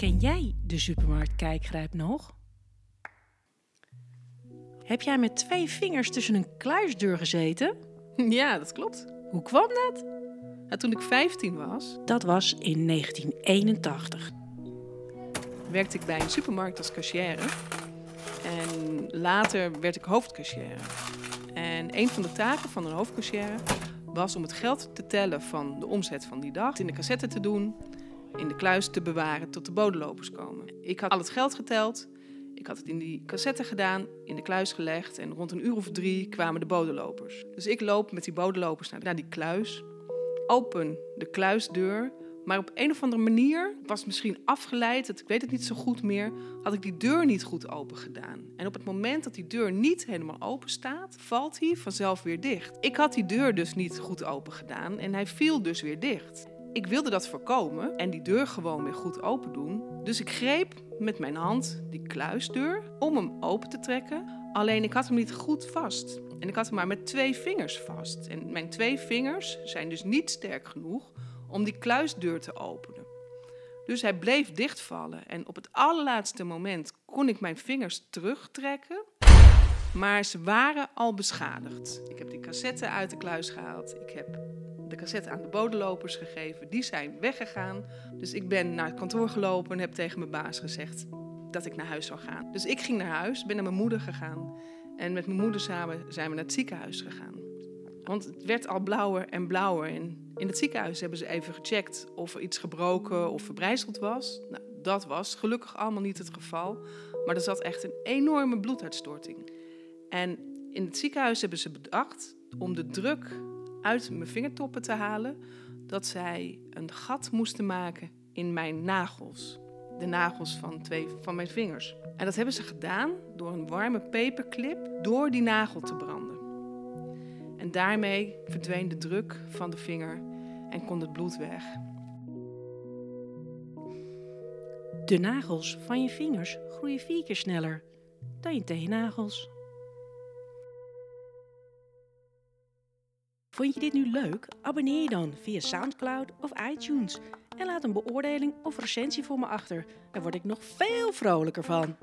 Ken jij de supermarkt Kijkgrijp nog? Heb jij met twee vingers tussen een kluisdeur gezeten? Ja, dat klopt. Hoe kwam dat? Toen ik 15 was, Dat was in 1981. werkte ik bij een supermarkt als cashier. En later werd ik hoofdcashier. En een van de taken van een hoofdcashier was om het geld te tellen van de omzet van die dag, in de cassette te doen, in de kluis te bewaren tot de bodenlopers komen. Ik had al het geld geteld, ik had het in die cassette gedaan, in de kluis gelegd en rond een uur of drie kwamen de bodenlopers. Dus ik loop met die bodenlopers naar, die kluis, open de kluisdeur, maar op een of andere manier was misschien afgeleid, ik weet het niet zo goed meer, had ik die deur niet goed open gedaan. En op het moment dat die deur niet helemaal open staat, valt hij vanzelf weer dicht. Ik had die deur dus niet goed open gedaan en hij viel dus weer dicht. Ik wilde dat voorkomen en die deur gewoon weer goed open doen. Dus ik greep met mijn hand die kluisdeur om hem open te trekken. Alleen ik had hem niet goed vast. En ik had hem maar met twee vingers vast. En mijn twee vingers zijn dus niet sterk genoeg om die kluisdeur te openen. Dus hij bleef dichtvallen. En op het allerlaatste moment kon ik mijn vingers terugtrekken. Maar ze waren al beschadigd. Ik heb die cassette uit de kluis gehaald. Ik heb de cassette aan de bodenlopers gegeven. Die zijn weggegaan. Dus ik ben naar het kantoor gelopen en heb tegen mijn baas gezegd dat ik naar huis zou gaan. Dus ik ging naar huis, ben naar mijn moeder gegaan. En met mijn moeder samen zijn we naar het ziekenhuis gegaan. Want het werd al blauwer en blauwer. En in het ziekenhuis hebben ze even gecheckt of er iets gebroken of verbrijzeld was. Nou, dat was gelukkig allemaal niet het geval. Maar er zat echt een enorme bloeduitstorting. En in het ziekenhuis hebben ze bedacht om de druk uit mijn vingertoppen te halen, dat zij een gat moesten maken in mijn nagels. De nagels van twee van mijn vingers. En dat hebben ze gedaan door een warme paperclip door die nagel te branden. En daarmee verdween de druk van de vinger en kon het bloed weg. De nagels van je vingers groeien vier keer sneller dan je teennagels. Vond je dit nu leuk? Abonneer je dan via Soundcloud of iTunes en laat een beoordeling of recensie voor me achter. Daar word ik nog veel vrolijker van.